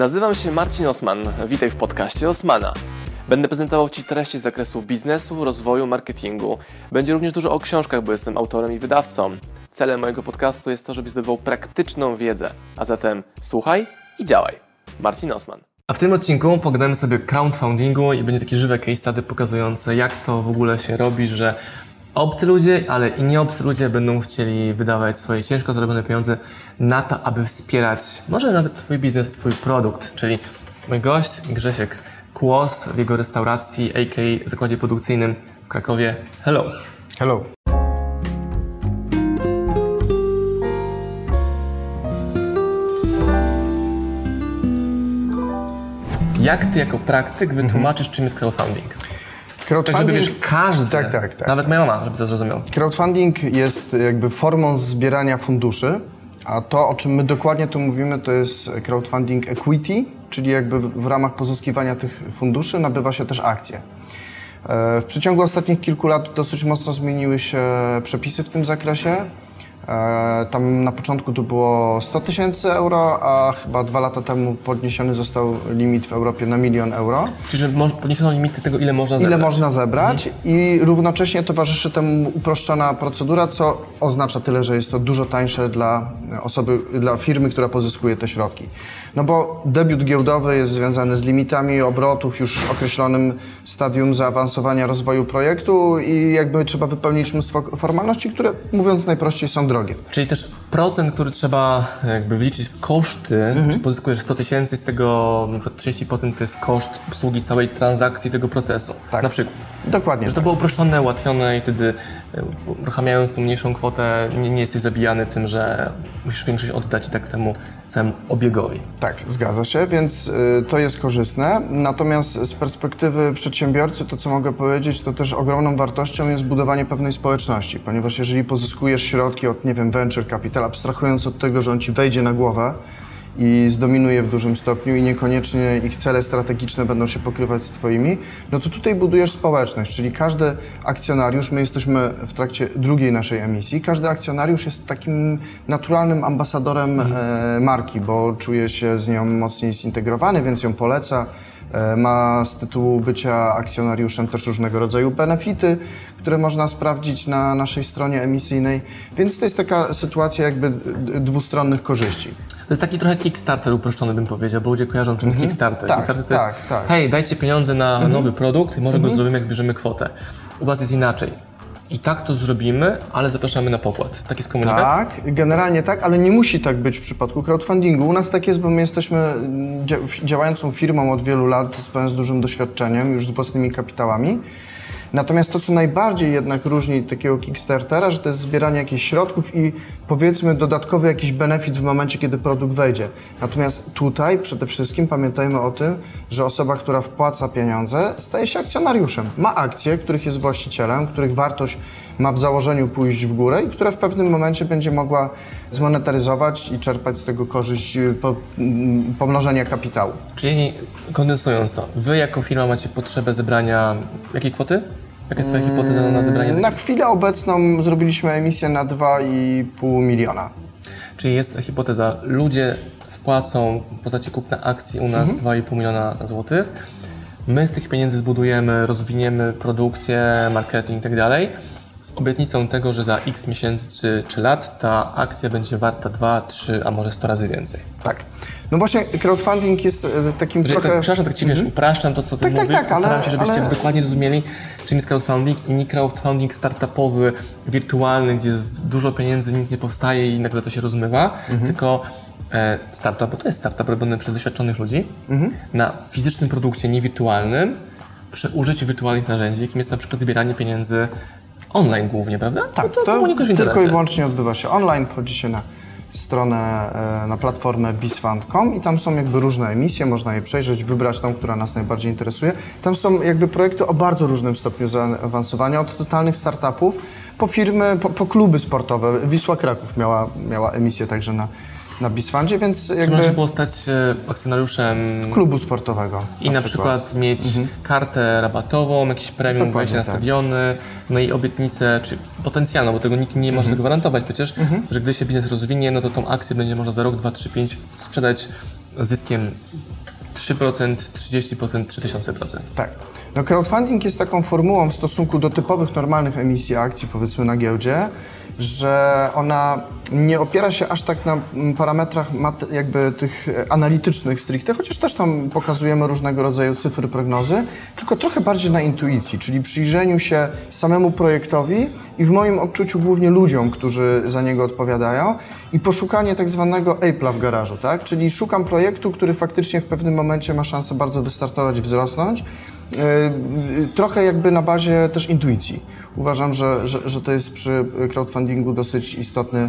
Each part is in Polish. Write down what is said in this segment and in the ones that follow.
Nazywam się Marcin Osman. Witaj w podcaście Osmana. Będę prezentował Ci treści z zakresu biznesu, rozwoju, marketingu. Będzie również dużo o książkach, bo jestem autorem i wydawcą. Celem mojego podcastu jest to, żebyś zdobywał praktyczną wiedzę. A zatem słuchaj i działaj. Marcin Osman. A w tym odcinku pogadamy sobie o crowdfundingu i będzie takie żywe case study pokazujące, jak to w ogóle się robi, że obcy ludzie, ale i nie obcy ludzie będą chcieli wydawać swoje ciężko zarobione pieniądze na to, aby wspierać może nawet Twój biznes, Twój produkt. Czyli mój gość Grzesiek Kłos w jego restauracji, a.k.a. zakładzie produkcyjnym w Krakowie. Hello! Hello. Jak Ty jako praktyk wytłumaczysz, czym jest crowdfunding? Tak, żeby wiesz, każdy, Tak, tak, tak. nawet moja mama, żeby to zrozumiał. Crowdfunding jest jakby formą zbierania funduszy, a to, o czym my dokładnie tu mówimy, to jest crowdfunding equity, czyli jakby w w ramach pozyskiwania tych funduszy nabywa się też akcje. E, W przeciągu ostatnich kilku lat dosyć mocno zmieniły się przepisy w tym zakresie. E, Tam na początku to było 100 tysięcy euro, a chyba dwa lata temu podniesiony został limit w Europie na milion euro. Czyli, podniesiono limity tego, ile można ile zebrać. można zebrać i równocześnie towarzyszy temu uproszczona procedura, co oznacza tyle, że jest to dużo tańsze dla osoby, dla firmy, która pozyskuje te środki. No bo debiut giełdowy jest związany z limitami obrotów już w określonym stadium zaawansowania rozwoju projektu i jakby trzeba wypełnić mnóstwo formalności, które mówiąc najprościej są drogie. Czyli też procent, który trzeba jakby wliczyć w koszty, Mhm. czy pozyskujesz 100 tysięcy, z tego na przykład 30% to jest koszt obsługi całej transakcji tego procesu. Tak. Na przykład. Dokładnie. Że to było uproszczone, ułatwione i wtedy e, uruchamiając tą mniejszą kwotę nie, nie jesteś zabijany tym, że musisz większość oddać i tak temu całemu obiegowi. Tak, zgadza się, więc y, to jest korzystne. Natomiast z perspektywy przedsiębiorcy, to co mogę powiedzieć, to też ogromną wartością jest budowanie pewnej społeczności, ponieważ jeżeli pozyskujesz środki od, nie wiem, venture capital, abstrahując od tego, że on ci wejdzie na głowę i zdominuje w dużym stopniu i niekoniecznie ich cele strategiczne będą się pokrywać z twoimi, no to tutaj budujesz społeczność, czyli każdy akcjonariusz, my jesteśmy w trakcie drugiej naszej emisji, każdy akcjonariusz jest takim naturalnym ambasadorem e, marki, bo czuje się z nią mocniej zintegrowany, więc ją poleca. E, Ma z tytułu bycia akcjonariuszem też różnego rodzaju benefity, które można sprawdzić na naszej stronie emisyjnej, więc to jest taka sytuacja jakby dwustronnych korzyści. To jest taki trochę Kickstarter uproszczony bym powiedział, bo ludzie kojarzą czym jest Kickstarter. Tak, Kickstarter to tak, jest, tak. hej, dajcie pieniądze na nowy produkt i może go zrobimy, jak zbierzemy kwotę. U Was jest inaczej. I tak to zrobimy, ale zapraszamy na pokład. Taki jest komunikat? Tak, generalnie tak, ale nie musi tak być w przypadku crowdfundingu. U nas tak jest, bo my jesteśmy mm, dzia- działającą firmą od wielu lat, z dużym doświadczeniem, już z własnymi kapitałami. Natomiast to, co najbardziej jednak różni takiego Kickstartera, że to jest zbieranie jakichś środków i powiedzmy dodatkowy jakiś benefit w momencie, kiedy produkt wejdzie. Natomiast tutaj przede wszystkim pamiętajmy o tym, że osoba, która wpłaca pieniądze, staje się akcjonariuszem. Ma akcje, których jest właścicielem, których wartość ma w założeniu pójść w górę i która w pewnym momencie będzie mogła zmonetaryzować i czerpać z tego korzyść y, po, mm, pomnożenia kapitału. Czyli kondensując to, Wy jako firma macie potrzebę zebrania jakiej kwoty? Jaka jest Twoja hipoteza na zebranie? Na chwilę obecną zrobiliśmy emisję na 2,5 miliona. Czyli jest hipoteza, ludzie wpłacą w postaci kupna akcji u nas 2,5 miliona złotych. My z tych pieniędzy zbudujemy, rozwiniemy produkcję, marketing i tak. Z obietnicą tego, że za x miesięcy czy, czy lat ta akcja będzie warta 2, 3, a może 100 razy więcej. Tak. No właśnie crowdfunding jest e, takim Że, trochę... tak, przepraszam, tak Ci wiesz, upraszczam to, co Ty Tak, tak, mówisz, tak, ale- staram się, żebyście ale- dokładnie zrozumieli, czym jest crowdfunding i nie crowdfunding startupowy, wirtualny, gdzie jest dużo pieniędzy, nic nie powstaje i nagle to się rozmywa, Mhm. tylko e, startup, bo to jest startup robiony przez doświadczonych ludzi, Mhm. na fizycznym produkcie, nie wirtualnym, przy użyciu wirtualnych narzędzi, jakim jest na przykład zbieranie pieniędzy online głównie, prawda? Tak, No to, to tylko i interesuje. wyłącznie odbywa się online, wchodzi się na stronę, e, na platformę bizfund.com i tam są jakby różne emisje, można je przejrzeć, wybrać tą, która nas najbardziej interesuje. Tam są jakby projekty o bardzo różnym stopniu zaawansowania, od totalnych startupów po firmy, po, po kluby sportowe. Wisła Kraków miała, miała emisję także na, na Bizfundzie, więc Czy jakby można było stać się akcjonariuszem klubu sportowego. I na przykład, mieć kartę rabatową, jakiś premium wejście na tak. stadiony, no i obietnicę, czy potencjalną, bo tego nikt nie może zagwarantować przecież, że gdy się biznes rozwinie, no to tą akcję będzie można za rok, dwa, trzy, pięć sprzedać zyskiem 3%, 30%, 3000%. Tak. No crowdfunding jest taką formułą w stosunku do typowych, normalnych emisji akcji, powiedzmy na giełdzie, że ona nie opiera się aż tak na parametrach jakby tych analitycznych stricte, chociaż też tam pokazujemy różnego rodzaju cyfry, prognozy, tylko trochę bardziej na intuicji, czyli przyjrzeniu się samemu projektowi i w moim odczuciu głównie ludziom, którzy za niego odpowiadają i poszukanie tak zwanego Apple'a w garażu, tak? Czyli szukam projektu, który faktycznie w pewnym momencie ma szansę bardzo wystartować wzrosnąć, yy, trochę jakby na bazie też intuicji. Uważam, że, że, że to jest przy crowdfundingu dosyć istotny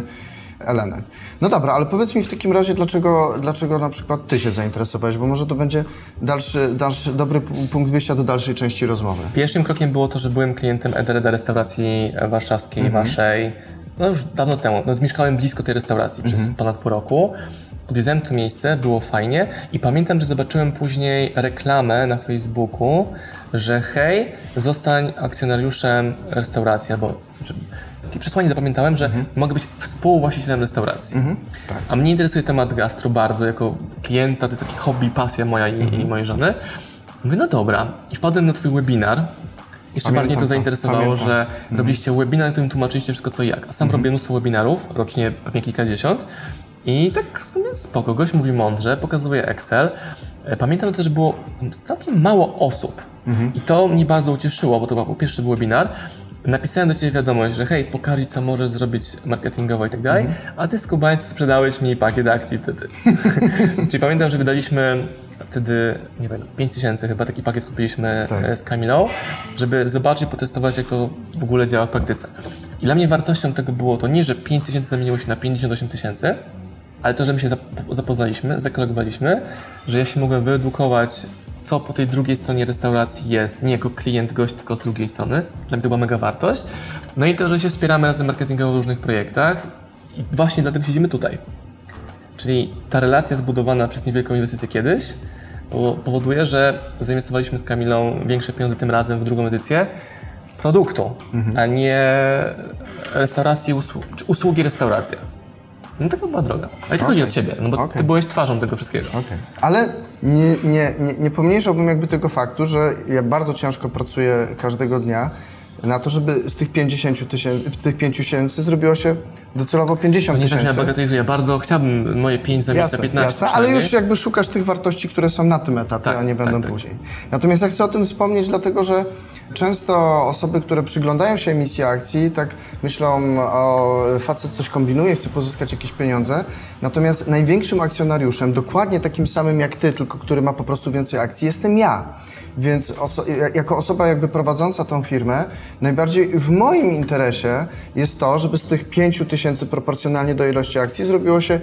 element. No dobra, ale powiedz mi w takim razie, dlaczego, dlaczego na przykład Ty się zainteresowałeś, bo może to będzie dalszy, dalszy dobry punkt wyjścia do dalszej części rozmowy. Pierwszym krokiem było to, że byłem klientem Edereda restauracji warszawskiej, waszej, no już dawno temu. No, mieszkałem blisko tej restauracji przez ponad pół roku. Odwiedzałem to miejsce, było fajnie i pamiętam, że zobaczyłem później reklamę na Facebooku, że hej, zostań akcjonariuszem restauracji, albo takie przesłanie zapamiętałem, że mogę być współwłaścicielem restauracji. tak. A mnie interesuje temat gastro bardzo, jako klienta, to jest takie hobby, pasja moja i, i mojej żony. Mówię, no dobra. I wpadłem na twój webinar. Jeszcze Pamiętam bardziej to to, zainteresowało, pamiętam. że robiliście webinar, na którym tłumaczyliście wszystko co i jak. A sam robię mnóstwo webinarów, rocznie pewnie kilkadziesiąt. I tak w sumie spoko, gość mówi mądrze, pokazuje Excel. E, Pamiętam też, że było całkiem mało osób. I to mnie bardzo ucieszyło, bo to był pierwszy webinar. Napisałem do Ciebie wiadomość, że hej, pokaż co możesz zrobić marketingowo i tak dalej, a Ty skubańcu sprzedałeś mi pakiet akcji wtedy. Czyli pamiętam, że wydaliśmy wtedy, nie wiem, 5 tysięcy chyba taki pakiet kupiliśmy Tak. e, z Kamilą, żeby zobaczyć, potestować jak to w ogóle działa w praktyce. I dla mnie wartością tego było to nie, że 5 tysięcy zamieniło się na 58 tysięcy, ale to, że my się zap- zapoznaliśmy, zakolegowaliśmy, że ja się mogłem wyedukować, co po tej drugiej stronie restauracji jest, nie jako klient, gość, tylko z drugiej strony. Dla mnie to była mega wartość. No i to, że się wspieramy razem marketingowo w różnych projektach i właśnie dlatego siedzimy tutaj. Czyli ta relacja zbudowana przez niewielką inwestycję kiedyś po- powoduje, że zainwestowaliśmy z Kamilą większe pieniądze tym razem w drugą edycję produktu, a nie restauracji, usłu- usługi restauracja. No taka była droga. Ale to chodzi o Ciebie, no bo Okej. Ty byłeś twarzą tego wszystkiego. Okej. Ale nie, nie, nie, nie pomniejszałbym jakby tego faktu, że ja bardzo ciężko pracuję każdego dnia na to, żeby z tych 50 tysięcy, tych 5 tysięcy zrobiło się docelowo 50 Nie tak, że ja tysięcy. bagatelizuję. Bardzo chciałbym moje 5 zamiast Jasne, na 15 jasne, ale już jakby szukasz tych wartości, które są na tym etapie, Tak, a nie będą tak, tak. później. Natomiast ja chcę o tym wspomnieć, dlatego że często osoby, które przyglądają się emisji akcji, tak myślą, o facet coś kombinuje, chce pozyskać jakieś pieniądze. Natomiast największym akcjonariuszem, dokładnie takim samym jak ty, tylko który ma po prostu więcej akcji, jestem ja. Więc oso- ja- jako osoba jakby prowadząca tą firmę, najbardziej w moim interesie jest to, żeby z tych 5 tysięcy proporcjonalnie do ilości akcji zrobiło się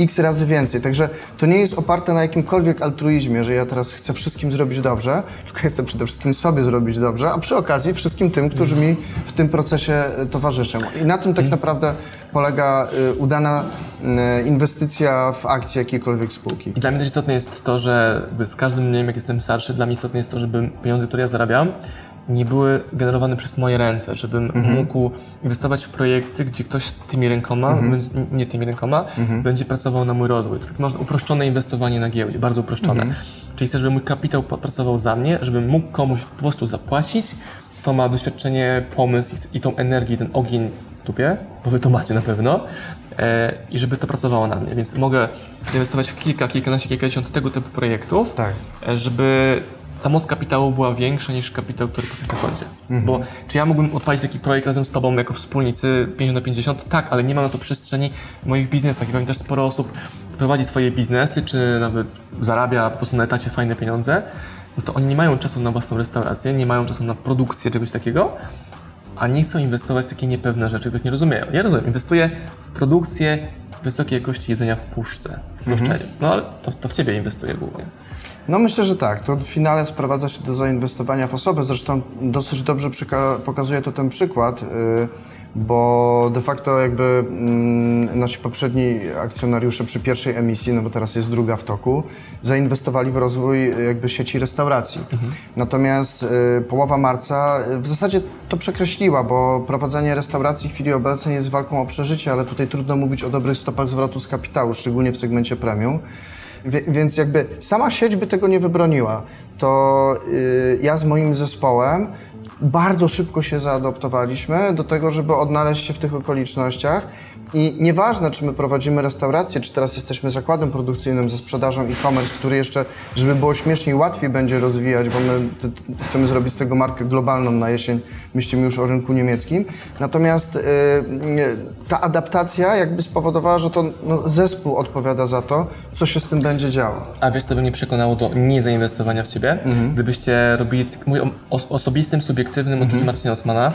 x razy więcej. Także to nie jest oparte na jakimkolwiek altruizmie, że ja teraz chcę wszystkim zrobić dobrze, tylko ja chcę przede wszystkim sobie zrobić dobrze, a przy okazji wszystkim tym, którzy mi w tym procesie e, towarzyszą. I na tym tak naprawdę polega e, udana e, inwestycja w akcje jakiejkolwiek spółki. I dla mnie też istotne jest to, że z każdym dniem, jak jestem starszy, dla mnie istotne jest to, żeby pieniądze, które ja zarabiam, nie były generowane przez moje ręce, żebym mógł inwestować w projekty, gdzie ktoś tymi rękoma, bądź nie tymi rękoma, będzie pracował na mój rozwój. To tak można uproszczone inwestowanie na giełdzie, bardzo uproszczone. Czyli chcę, żeby mój kapitał pracował za mnie, żebym mógł komuś po prostu zapłacić, kto ma doświadczenie, pomysł i- i tą energię, ten ogień w dupie, bo wy to macie na pewno, e, i żeby to pracowało na mnie. Więc mogę inwestować w kilka, kilkanaście, kilkadziesiąt tego typu projektów, Tak. e, żeby ta moc kapitału była większa niż kapitał, który po prostu jest na koncie. Bo czy ja mógłbym odpalić taki projekt razem z Tobą jako wspólnicy 50 na 50? Tak, ale nie mam na to przestrzeni w moich biznesach. I pamiętam, też sporo osób prowadzi swoje biznesy, czy nawet zarabia po prostu na etacie fajne pieniądze, no to oni nie mają czasu na własną restaurację, nie mają czasu na produkcję czegoś takiego, a nie chcą inwestować w takie niepewne rzeczy, których nie rozumieją. Ja rozumiem, inwestuję w produkcję wysokiej jakości jedzenia w puszce, w proszczeniu. No ale to, to w Ciebie inwestuję głównie. No myślę, że tak. To w finale sprowadza się do zainwestowania w osobę. Zresztą dosyć dobrze pokazuje to ten przykład, y, bo de facto jakby mm, nasi poprzedni akcjonariusze przy pierwszej emisji, no bo teraz jest druga w toku, zainwestowali w rozwój y, jakby sieci restauracji. Natomiast y, połowa marca w zasadzie to przekreśliła, bo prowadzenie restauracji w chwili obecnej jest walką o przeżycie, ale tutaj trudno mówić o dobrych stopach zwrotu z kapitału, szczególnie w segmencie premium. Wie, więc jakby sama sieć by tego nie wybroniła. To y, ja z moim zespołem bardzo szybko się zaadoptowaliśmy do tego, żeby odnaleźć się w tych okolicznościach. I nieważne, czy my prowadzimy restaurację, czy teraz jesteśmy zakładem produkcyjnym ze sprzedażą e-commerce, który jeszcze, żeby było śmieszniej, łatwiej będzie rozwijać, bo my chcemy zrobić z tego markę globalną na jesień. Myślimy już o rynku niemieckim. Natomiast y, ta adaptacja jakby spowodowała, że to no, zespół odpowiada za to, co się z tym będzie działo. A wiesz, co by mnie przekonało do niezainwestowania w Ciebie? Gdybyście robili, mówię o os- osobistym, subiektywnym odczuciu Marcina Osmana,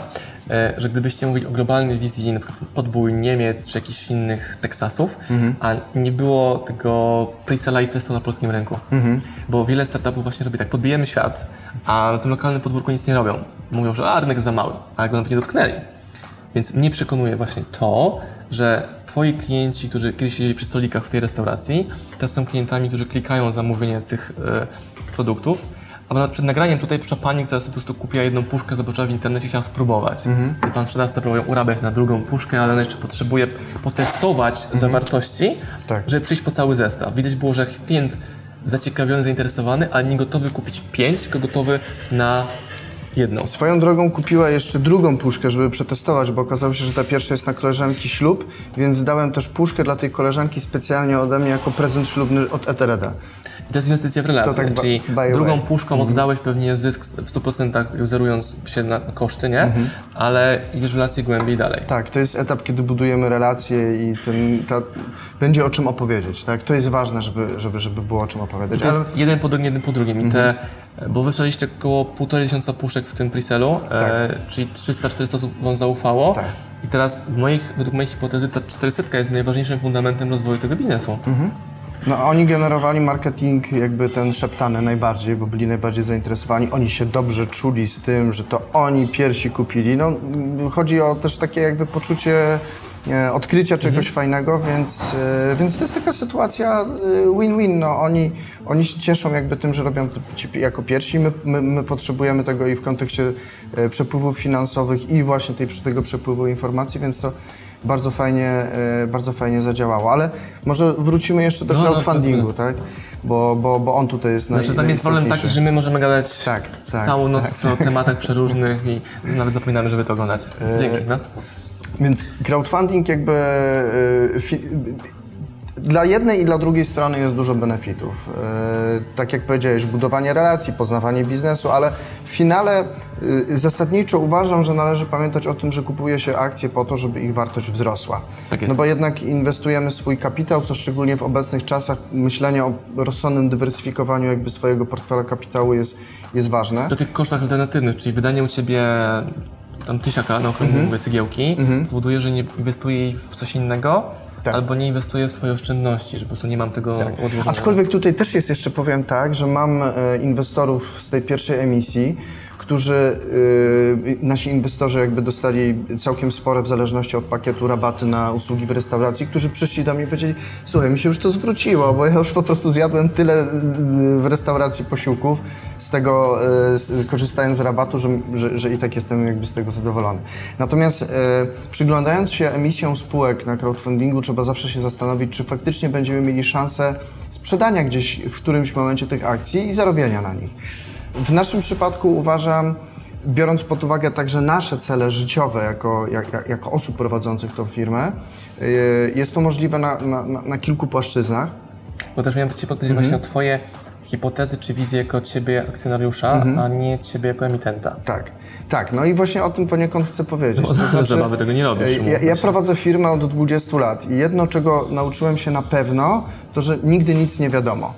że gdybyście mówili o globalnej wizji, na przykład podbój Niemiec czy jakichś innych Teksasów, a nie było tego pre-sala i testu na polskim rynku. Bo wiele startupów właśnie robi tak, podbijemy świat, a na tym lokalnym podwórku nic nie robią. Mówią, że a, rynek za mały, ale go nawet nie dotknęli. Więc mnie przekonuje właśnie to, że Twoi klienci, którzy kiedyś siedzieli przy stolikach w tej restauracji, teraz są klientami, którzy klikają zamówienie tych e, produktów. A nawet przed nagraniem tutaj przyszła pani, która sobie po prostu kupiła jedną puszkę, zobaczyła w internecie i chciała spróbować. I pan sprzedawca próbował urabiać na drugą puszkę, ale ona jeszcze potrzebuje potestować zawartości, Tak. żeby przyjść po cały zestaw. Widać było, że klient zaciekawiony, zainteresowany, ale nie gotowy kupić pięć, tylko gotowy na jedną. Swoją drogą kupiła jeszcze drugą puszkę, żeby przetestować, bo okazało się, że ta pierwsza jest na koleżanki ślub, więc dałem też puszkę dla tej koleżanki specjalnie ode mnie jako prezent ślubny od Etereda. I to jest inwestycja w relacje, To tak czyli drugą way. Mhm. puszką oddałeś pewnie zysk w 100% zerując się na koszty, nie? Mhm. Ale idziesz w relacje głębiej dalej. Tak, to jest etap, kiedy budujemy relacje i ten, ta, będzie o czym opowiedzieć. Tak? To jest ważne, żeby, żeby, żeby było o czym opowiadać. To Ale, jest jeden po drugim, jeden po drugim. I te, Mhm. bo wy sprzedaliście około 1,5 tysiąca puszek w tym preselu, e, czyli 300-400 osób wam zaufało. Tak. I teraz w moich, według mojej hipotezy ta 400 jest najważniejszym fundamentem rozwoju tego biznesu. Mhm. No, oni generowali marketing jakby ten szeptany najbardziej, bo byli najbardziej zainteresowani. Oni się dobrze czuli z tym, że to oni pierwsi kupili. No, chodzi o też takie jakby poczucie e, odkrycia czegoś fajnego, więc, e, więc to jest taka sytuacja e, win-win. No, oni, oni się cieszą jakby tym, że robią to jako pierwsi. My, my, my potrzebujemy tego i w kontekście przepływów finansowych i właśnie tej, tego przepływu informacji, więc to bardzo fajnie, e, bardzo fajnie zadziałało. Ale może wrócimy jeszcze do No, no, crowdfundingu, tak? Bo, bo, bo on tutaj jest naj, Znaczy tam jest problem taki, że my możemy gadać Tak, tak, całą noc o tematach przeróżnych i nawet zapominamy, żeby to oglądać. E, Dzięki. No. Więc crowdfunding jakby e, dla jednej i dla drugiej strony jest dużo benefitów. E, Tak jak powiedziałeś, budowanie relacji, poznawanie biznesu, ale w finale e, zasadniczo uważam, że należy pamiętać o tym, że kupuje się akcje po to, żeby ich wartość wzrosła. Tak jest. No bo jednak inwestujemy swój kapitał, co szczególnie w obecnych czasach myślenie o rozsądnym dywersyfikowaniu jakby swojego portfela kapitału jest, jest ważne. Do tych kosztach alternatywnych, czyli wydanie u Ciebie tam tysiaka na okrągłą Mhm. mówię, cegiełki, powoduje, że nie inwestuję jej w coś innego, Tak. albo nie inwestuję w swoje oszczędności, że po prostu nie mam tego odłożonego. Aczkolwiek tutaj też jest jeszcze, powiem tak, że mam e, inwestorów z tej pierwszej emisji, którzy, e, nasi inwestorzy jakby dostali całkiem spore w zależności od pakietu rabaty na usługi w restauracji, którzy przyszli do mnie i powiedzieli, słuchaj, mi się już to zwróciło, bo ja już po prostu zjadłem tyle e, w restauracji posiłków z tego, z, korzystając z rabatu, że, że, że i tak jestem jakby z tego zadowolony. Natomiast przyglądając się emisjom spółek na crowdfundingu, trzeba zawsze się zastanowić, czy faktycznie będziemy mieli szansę sprzedania gdzieś w którymś momencie tych akcji i zarobienia na nich. W naszym przypadku uważam, biorąc pod uwagę także nasze cele życiowe jako, jak, jak, jako osób prowadzących tą firmę, y, jest to możliwe na, na, na kilku płaszczyznach. Bo też miałem Cię podpytać Mhm. właśnie o Twoje hipotezy czy wizje jako Ciebie akcjonariusza, Mhm. a nie Ciebie jako emitenta. Tak, tak. No i właśnie o tym poniekąd chcę powiedzieć. No, To znaczy, zabawy tego nie robisz, e, Ja, ja prowadzę firmę od 20 lat i jedno, czego nauczyłem się na pewno, to że nigdy nic nie wiadomo.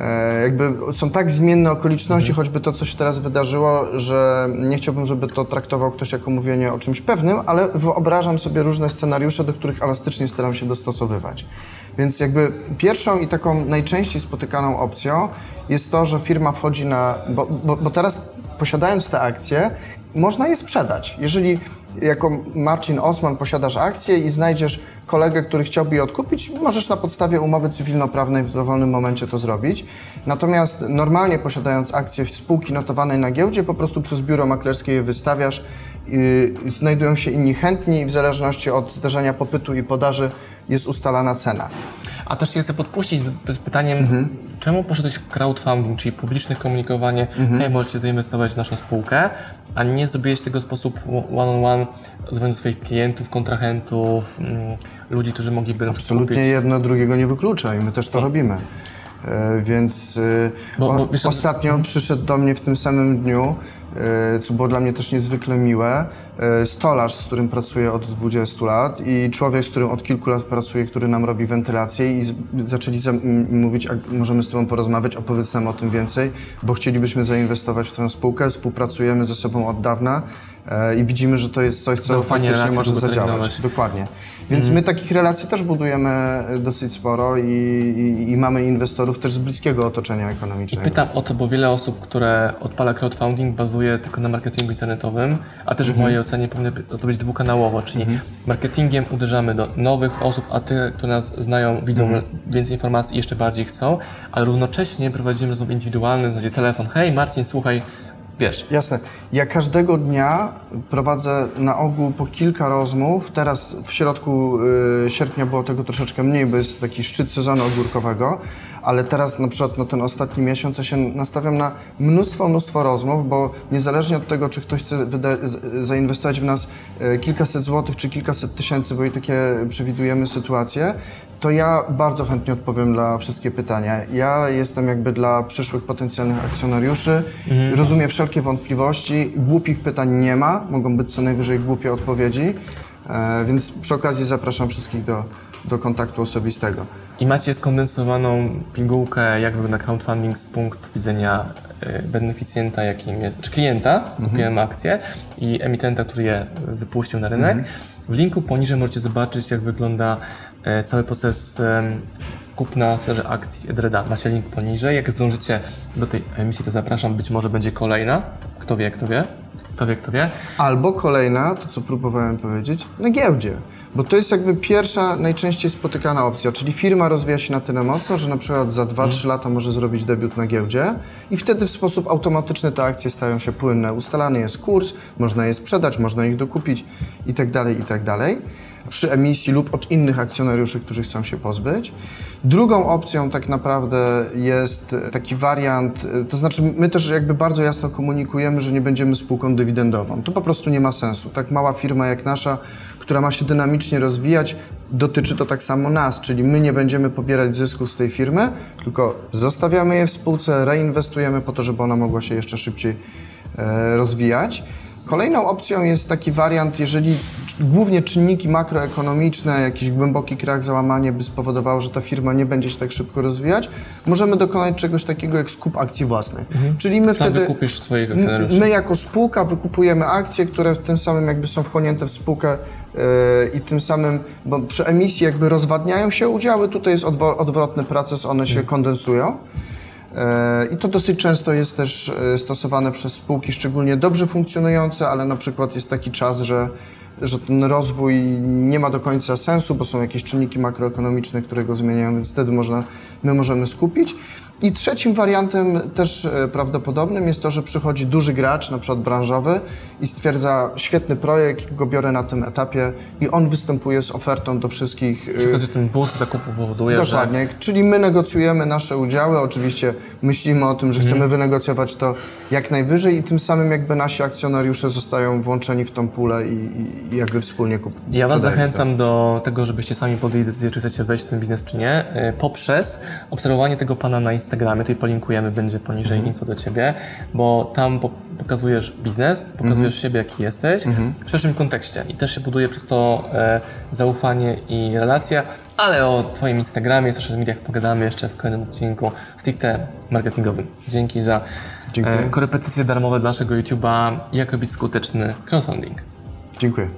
E, jakby są tak zmienne okoliczności, Mhm. choćby to, co się teraz wydarzyło, że nie chciałbym, żeby to traktował ktoś jako mówienie o czymś pewnym, ale wyobrażam sobie różne scenariusze, do których elastycznie staram się dostosowywać. Więc jakby pierwszą i taką najczęściej spotykaną opcją jest to, że firma wchodzi na. Bo, bo, bo teraz posiadając te akcje, można je sprzedać. Jeżeli jako Marcin Osman posiadasz akcje i znajdziesz kolegę, który chciałby je odkupić, możesz na podstawie umowy cywilnoprawnej w dowolnym momencie to zrobić. Natomiast normalnie posiadając akcje w spółki notowanej na giełdzie, po prostu przez biuro maklerskie je wystawiasz, znajdują się inni chętni i w zależności od zdarzenia popytu i podaży jest ustalana cena. A też się chcę podpuścić z pytaniem, Mhm. Czemu poszedłeś w crowdfunding, czyli publiczne komunikowanie, Mhm. hej, możecie zainwestować w naszą spółkę, a nie zrobiłeś tego w sposób one-on-one, dzwoniąc do swoich klientów, kontrahentów, mm, ludzi, którzy mogliby na przykład Absolutnie kupić. jedno drugiego nie wyklucza i my też to robimy. E, Więc e, Bo- bo wiesz ostatnio przyszedł do mnie w tym samym dniu, e, co było dla mnie też niezwykle miłe, stolarz, z którym pracuję od 20 lat i człowiek, z którym od kilku lat pracuję, który nam robi wentylację i zaczęli mówić, a możemy z Tobą porozmawiać, opowiedz nam o tym więcej, bo chcielibyśmy zainwestować w tę spółkę, współpracujemy ze sobą od dawna i widzimy, że to jest coś, co Zaufanie, faktycznie może zadziałać. Dokładnie. Więc my takich relacji też budujemy e, dosyć sporo i, i, i mamy inwestorów też z bliskiego otoczenia ekonomicznego. Pytam o to, bo wiele osób, które odpala crowdfunding, bazuje tylko na marketingu internetowym, a też w Mhm. mojej ocenie powinno to być dwukanałowo, czyli marketingiem uderzamy do nowych osób, a te, które nas znają, widzą Mhm. więcej informacji i jeszcze bardziej chcą, ale równocześnie prowadzimy rozmowy indywidualne, w zasadzie telefon, hej Marcin, słuchaj, wiesz, Jasne. Ja każdego dnia prowadzę na ogół po kilka rozmów. Teraz w środku y, sierpnia było tego troszeczkę mniej, bo jest taki szczyt sezonu ogórkowego, ale teraz na przykład na ten ostatni miesiąc ja się nastawiam na mnóstwo, mnóstwo rozmów, bo niezależnie od tego, czy ktoś chce zainwestować w nas y, kilkaset złotych czy kilkaset tysięcy, bo i takie przewidujemy sytuacje, to ja bardzo chętnie odpowiem dla wszystkie pytania. Ja jestem jakby dla przyszłych potencjalnych akcjonariuszy. Rozumiem wszelkie wątpliwości. Głupich pytań nie ma. Mogą być co najwyżej głupie odpowiedzi. E, więc przy okazji zapraszam wszystkich do, do kontaktu osobistego. i macie skondensowaną pigułkę, jak wygląda crowdfunding z punktu widzenia y, beneficjenta, jakim jest, czy klienta, Mhm. kupujemy akcje i emitenta, który je wypuścił na rynek. Mhm. W linku poniżej możecie zobaczyć, jak wygląda e, cały proces kupna sferze akcji Edreda. Macie link poniżej. Jak zdążycie do tej emisji, to zapraszam. Być może będzie kolejna. Kto wie, kto wie. Kto wie, kto wie. Albo kolejna, to co próbowałem powiedzieć, na giełdzie. Bo to jest jakby pierwsza, najczęściej spotykana opcja, czyli firma rozwija się na tyle mocno, że na przykład za 2-3 lata może zrobić debiut na giełdzie i wtedy w sposób automatyczny te akcje stają się płynne. Ustalany jest kurs, można je sprzedać, można ich dokupić i tak dalej, i tak przy emisji lub od innych akcjonariuszy, którzy chcą się pozbyć. Drugą opcją tak naprawdę jest taki wariant, to znaczy my też jakby bardzo jasno komunikujemy, że nie będziemy spółką dywidendową. To po prostu nie ma sensu. Tak mała firma jak nasza, która ma się dynamicznie rozwijać, dotyczy to tak samo nas, czyli my nie będziemy pobierać zysków z tej firmy, tylko zostawiamy je w spółce, reinwestujemy po to, żeby ona mogła się jeszcze szybciej e, rozwijać. Kolejną opcją jest taki wariant, jeżeli głównie czynniki makroekonomiczne, jakiś głęboki krach, załamanie by spowodowało, że ta firma nie będzie się tak szybko rozwijać, możemy dokonać czegoś takiego jak skup akcji własnych. Czyli my Sam wtedy wykupisz swoich akcjonariuszy. my jako spółka wykupujemy akcje, które w tym samym jakby są wchłonięte w spółkę yy, i tym samym, bo przy emisji jakby rozwadniają się udziały, tutaj jest odwrotny proces, one się kondensują. E, I to dosyć często jest też e, stosowane przez spółki szczególnie dobrze funkcjonujące, ale na przykład jest taki czas, że, że ten rozwój nie ma do końca sensu, bo są jakieś czynniki makroekonomiczne, które go zmieniają, więc wtedy można, my możemy skupić. I trzecim wariantem też e, prawdopodobnym jest to, że przychodzi duży gracz, na przykład branżowy i stwierdza świetny projekt, go biorę na tym etapie i on występuje z ofertą do wszystkich e, Przy okazji ten boost zakupu powoduje, że Dokładnie, czyli my negocjujemy nasze udziały, oczywiście myślimy o tym, że Mhm. chcemy wynegocjować to jak najwyżej i tym samym jakby nasi akcjonariusze zostają włączeni w tą pulę i, i, jakby wspólnie kup- Ja Was zachęcam do tego, żebyście sami podjęli decyzję, czy chcecie wejść w ten biznes, czy nie, y, poprzez obserwowanie tego Pana na Instagramie. Tutaj polinkujemy, będzie poniżej Mhm. info do Ciebie, bo tam po pokazujesz biznes, pokazujesz Mhm. siebie, jaki jesteś, w szerszym kontekście i też się buduje przez to e, zaufanie i relacja, ale o Twoim Instagramie, social mediach pogadamy jeszcze w kolejnym odcinku stricte marketingowym. Dzięki za Dziękuję. e, korepetycje darmowe dla naszego YouTube'a, jak robić skuteczny crowdfunding. Dziękuję.